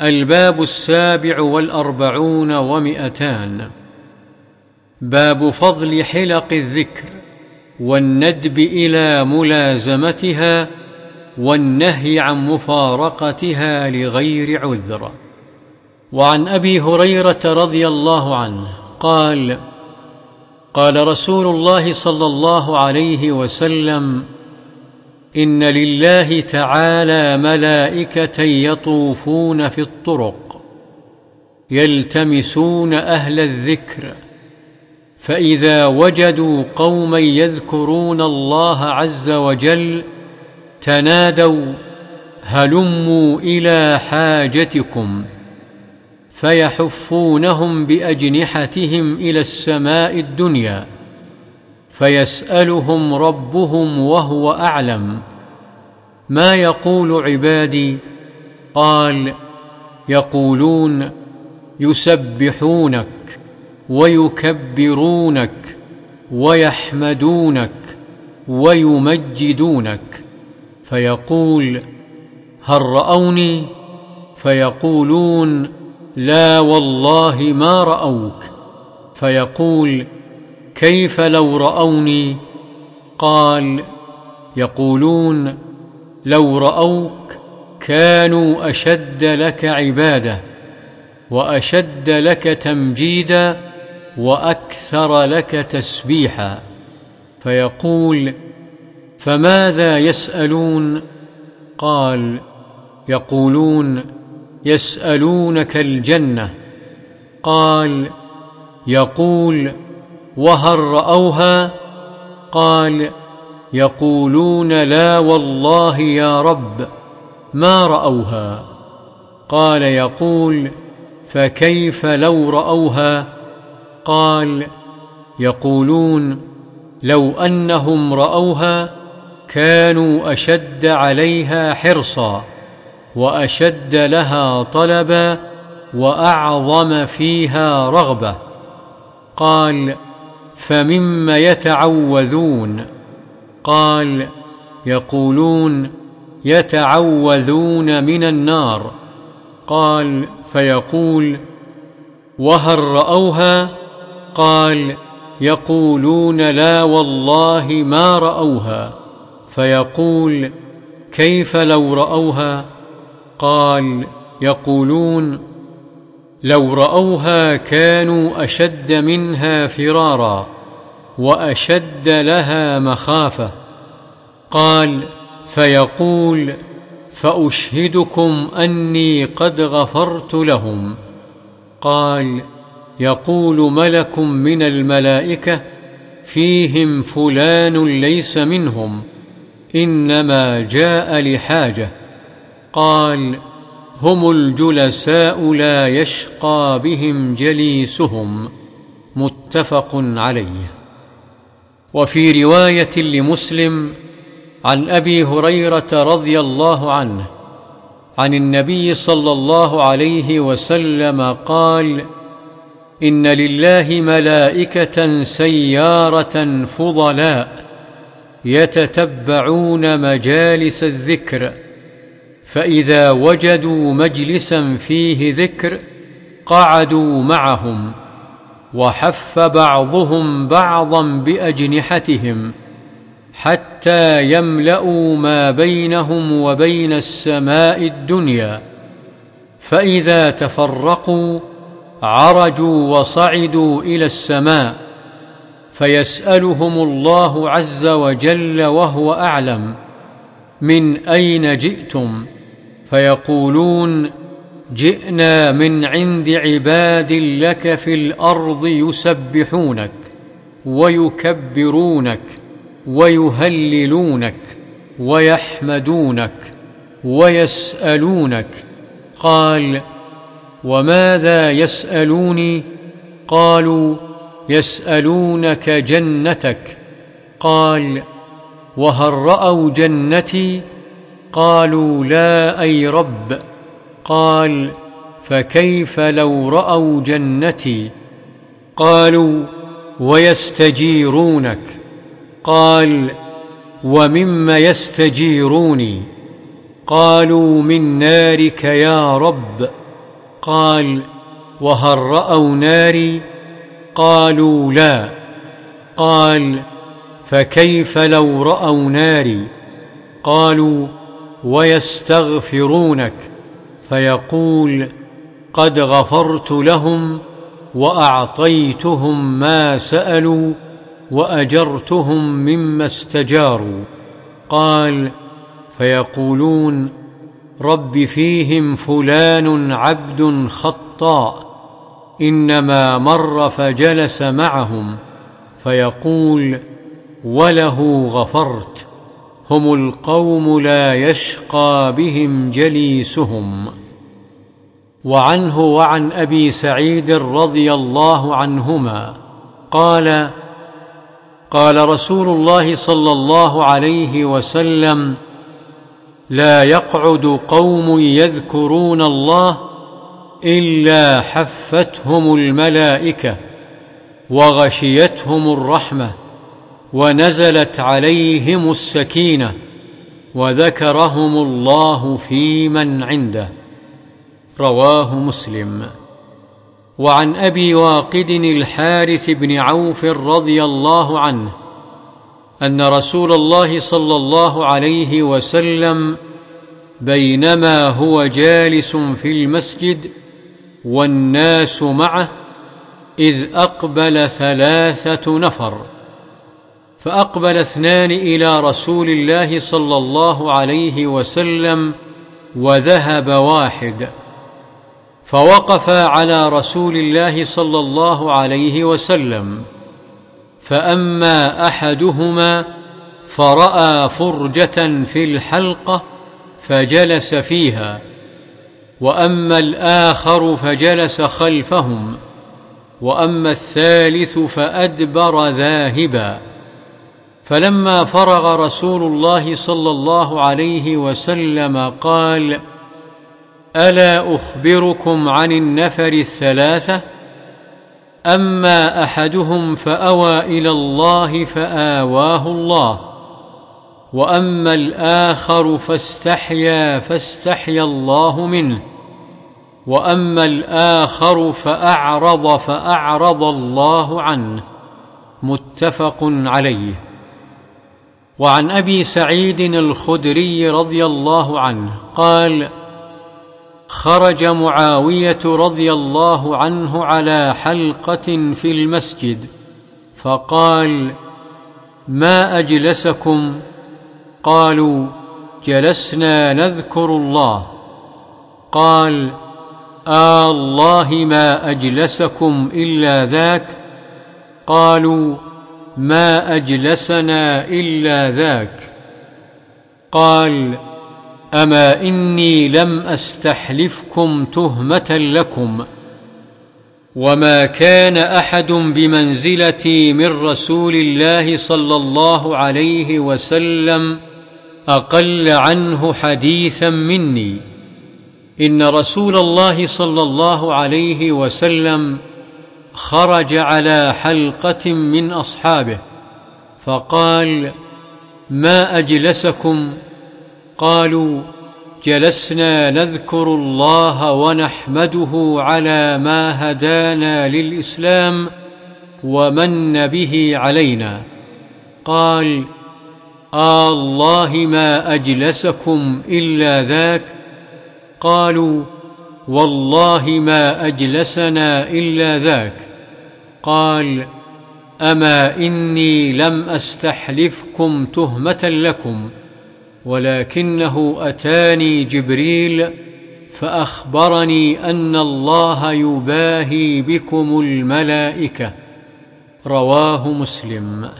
الباب السابع والأربعون ومئتان. باب فضل حلق الذكر والندب إلى ملازمتها والنهي عن مفارقتها لغير عذر. وعن أبي هريرة رضي الله عنه قال قال رسول الله صلى الله عليه وسلم إن لله تعالى ملائكة يطوفون في الطرق يلتمسون أهل الذكر فإذا وجدوا قوما يذكرون الله عز وجل تنادوا هلموا إلى حاجتكم فيحفونهم بأجنحتهم إلى السماء الدنيا. فيسألهم ربهم وهو أعلم. ما يقول عبادي؟ قال يقولون يسبحونك ويكبرونك ويحمدونك ويمجدونك. فيقول هل رأوني؟ فيقولون لا والله ما رأوك. فيقول كيف لو رأوني؟ قال يقولون لو رأوك كانوا أشد لك عبادة وأشد لك تمجيدا وأكثر لك تسبيحا. فيقول فماذا يسألون؟ قال يقولون يسألونك الجنة. قال يقول وهل رأوها؟ قال يقولون لا والله يا رب ما رأوها؟ قال يقول فكيف لو رأوها؟ قال يقولون لو أنهم رأوها كانوا أشد عليها حرصا وأشد لها طلبا وأعظم فيها رغبة. قال فمم يتعوذون قال يقولون يتعوذون من النار قال فيقول وهل رأوها قال يقولون لا والله ما رأوها فيقول كيف لو رأوها قال يقولون لو رأوها كانوا أشد منها فرارا وأشد لها مخافة. قال فيقول فأشهدكم أني قد غفرت لهم. قال يقول ملك من الملائكة فيهم فلان ليس منهم إنما جاء لحاجة. قال هم الجلساء لا يشقى بهم جليسهم متفق عليه. وفي رواية لمسلم عن أبي هريرة رضي الله عنه عن النبي صلى الله عليه وسلم قال إن لله ملائكة سيارة فضلاء يتتبعون مجالس الذكر فإذا وجدوا مجلسا فيه ذكر قعدوا معهم وحف بعضهم بعضا بأجنحتهم حتى يملأوا ما بينهم وبين السماء الدنيا فإذا تفرقوا عرجوا وصعدوا إلى السماء فيسألهم الله عز وجل وهو أعلم من أين جئتم فيقولون جئنا من عند عباد لك في الأرض يسبحونك ويكبرونك ويهللونك ويحمدونك ويسألونك. قال وماذا يسألوني؟ قالوا يسألونك جنتك. قال وهل رأوا جنتي؟ قالوا لا أي رب. قال فكيف لو رأوا جنتي؟ قالوا ويستجيرونك. قال ومم يستجيروني؟ قالوا من نارك يا رب. قال وهل رأوا ناري؟ قالوا لا. قال فكيف لو رأوا ناري؟ قالوا ويستغفرونك فيقول قد غفرت لهم وأعطيتهم ما سألوا وأجرتهم مما استجاروا. قال فيقولون رب فيهم فلان عبد خطاء إنما مر فجلس معهم فيقول وله غفرت. هم القوم لا يشقى بهم جليسهم. وعنه وعن أبي سعيد رضي الله عنهما قال قال رسول الله صلى الله عليه وسلم لا يقعد قوم يذكرون الله إلا حفتهم الملائكة وغشيتهم الرحمة. ونزلت عليهم السكينة وذكرهم الله في من عنده. رواه مسلم. وعن أبي واقد الحارث بن عوف رضي الله عنه أن رسول الله صلى الله عليه وسلم بينما هو جالس في المسجد والناس معه إذ أقبل ثلاثة نفر. فأقبل اثنان إلى رسول الله صلى الله عليه وسلم وذهب واحد. فوقفا على رسول الله صلى الله عليه وسلم. فأما أحدهما فرأى فرجة في الحلقة فجلس فيها. وأما الآخر فجلس خلفهم. وأما الثالث فأدبر ذاهبا. فلما فرغ رسول الله صلى الله عليه وسلم قال ألا أخبركم عن النفر الثلاثة؟ أما أحدهم فأوى إلى الله فآواه الله وأما الآخر فاستحيا فاستحيا الله منه وأما الآخر فأعرض فأعرض الله عنه. متفق عليه. وعن أبي سعيد الخدري رضي الله عنه قال خرج معاوية رضي الله عنه على حلقة في المسجد فقال ما أجلسكم؟ قالوا جلسنا نذكر الله. قال آه الله ما أجلسكم إلا ذاك. قالوا ما أجلسنا إلا ذاك. قال أما إني لم أستحلفكم تهمة لكم. وما كان أحد بمنزلتي من رسول الله صلى الله عليه وسلم أقل عنه حديثا مني. إن رسول الله صلى الله عليه وسلم خرج على حلقة من أصحابه فقال ما أجلسكم؟ قالوا جلسنا نذكر الله ونحمده على ما هدانا للإسلام ومن به علينا. قال آه الله ما أجلسكم إلا ذاك؟ قالوا والله ما أجلسنا إلا ذاك. قال أما إني لم أستحلفكم تهمة لكم ولكنه أتاني جبريل فأخبرني أن الله يباهي بكم الملائكة. رواه مسلم.